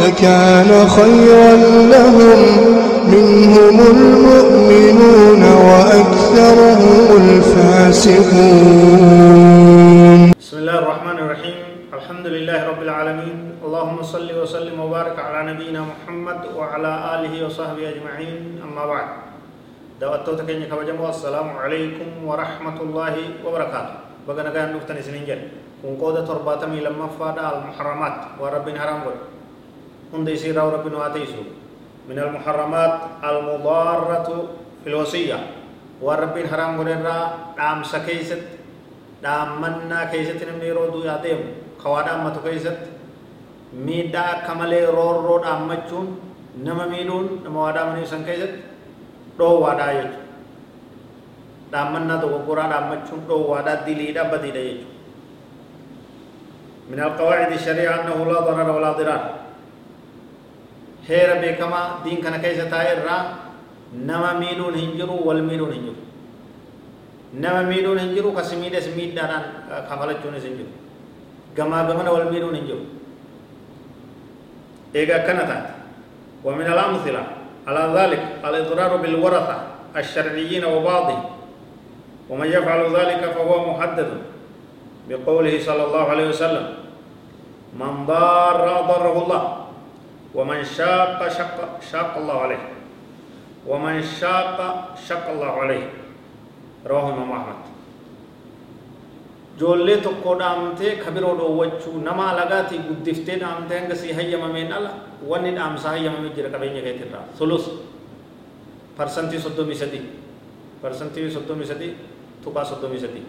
لكان خيرا لهم منهم المؤمنون وأكثرهم الفاسقون. بسم الله الرحمن الرحيم. الحمد لله رب العالمين. اللهم صل وسلم وبارك على نبينا محمد وعلى آله وصحبه أجمعين. أما بعد. دعوتك كن كبجمو السلام عليكم ورحمة الله وبركاته. بغنا كان نفتن سنين جل كن قودة ترباتمي لما فادا المحرمات. ورب حرام هند يصير أو ربنا من المحرمات المضارة في الوصية ورب حرام غير را دام سكيست دام منا كيست نميرو دو ياتيم خوادا متو كيست ميدا كمالي رور رو دام مچون نما ميلون نما وادا مني سن كيست دو وادا يجو دام منا دو قرا دام مچون دو وادا دلی بدي دا يجو من القواعد الشريعة أنه لا ضرر ولا ضرار هير بكما دين كان كيسة تاير نما والميلون هنجرو nama miidhuun hin jiru kasi miidhes miidhaadhaan kafalachuunis hin jiru gamaa gamana wal miidhuun hin jiru eega akkana taate ومن الأمثلة على ذلك الإضرار بالورثة الشرعيين وبعضهم ومن يفعل ذلك فهو محدد بقوله صلى الله عليه وسلم من ضار ضره الله ومن شاق شق شاق الله عليه ومن شاق شق الله عليه رواه امام احمد جولlee tokko dhaamtee kabiroo dhoowwachuu nama alagaati guddiftee dhaamtee hanga sii hayyamameen ala wanni dhaamsaa hayyamamee jira qabeenya keetirraa sulus parsantii soddomii sadii parsantii soddomii sadii tuqaa soddomii sadii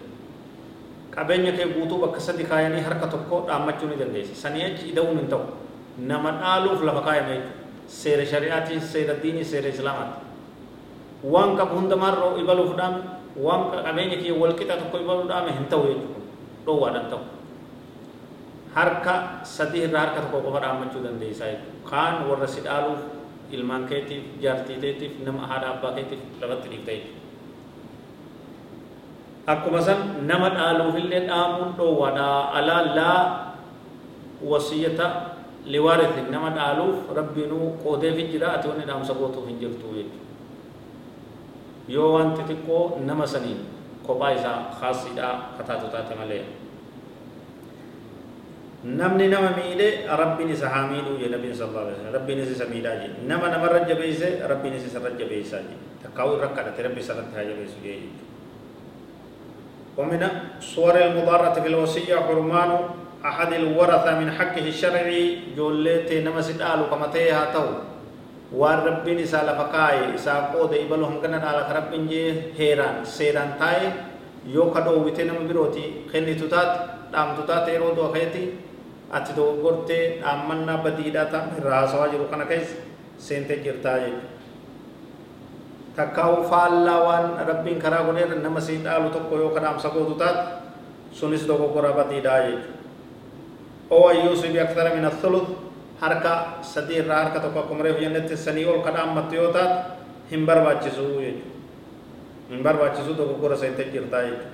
qabeenya kee guutuu bakka sadi kaayanii harka tokko dhaammachuu ni dandeessa sanii achi ida'uun hin ta'u nama dhaaluuf lafa kaayame seera shari'aatii seera diinii seera islaamaati waan qabu hundamarroo ibaluuf dhaame waan qabeenya kiyya wal qixa tokko ibaluu dhaame hin ta'u jechuudha dhoowwaadhaan ta'u harka sadii irraa harka tokko qofa dhaammachuu dandeessaa jechuudha kaan warra si dhaaluuf ilmaan keetiif jaartii keetiif nama haadha abbaa keetiif lafatti dhiifta jechuudha akkuma san nama dhaaluufillee dhaamuun dhoowwaadhaa alaa laa wasiyyata liwaarithi nama dhaaluuf rabbiinuu qoodeef jira ati wanni dhaamsa gootuuf hin jirtu jechuudha yoo wanti xiqqoo nama saniin kophaa isaa khaasiidhaa kataatu taate malee namni nama miidhe rabbiin isa haa miidhuu jedhe nabiin sallallahu alaihi wasallam rabbiin isa miidhaa jedhe nama namarra jabeeyse rabbiin isa irra jabeeysaa jedhe takkaa'uu irra kadhate rabbi isa irratti haa jabeessu jedhe ومن صور المضارة في الوصية حرمان أحد الورثة من حقه الشرعي جولت نمس الآل كما تيها تو waan rabbiin isaa lafa kaaye isaa qooda ibaluu hangana dhaala ka rabbiin jee heeraan seeraan taaye yoo ka dhoowwite nama birooti kennitu taate dhaamtu taate yeroo du'a keeti ati dogoggortee dhaammannaa badiidhaa ta'an irraa haasawaa jiru kana keessa seentee jirtaa jechuudha. Takkaa'uu faallaa waan rabbiin karaa godheerra nama sii dhaalu tokko yoo ka dhaamsa gootu taate sunis dogoggoraa badiidhaa jechuudha. Oo ayyuusu bi aktara min athuluth harka sadii irraa harka tokko akkuma reefu jennetti sanii ol ka dhaammattu yoo taate hin barbaachisu jechuudha. Hin barbaachisu dogoggora seentee jirtaa jechuudha.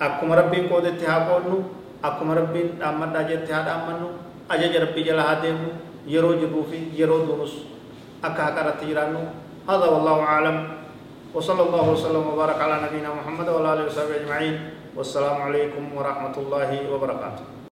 Akkuma rabbiin qoodetti haa qoodnu akkuma rabbiin dhaammadhaa jetti haa dhaammannu ajaja rabbii jala haa deemnu yeroo jirruu fi yeroo duunus akka haqarratti jiraannu هذا والله أعلم وصلى الله وسلم وبارك على نبينا محمد وعلى آله وصحبه أجمعين والسلام عليكم ورحمة الله وبركاته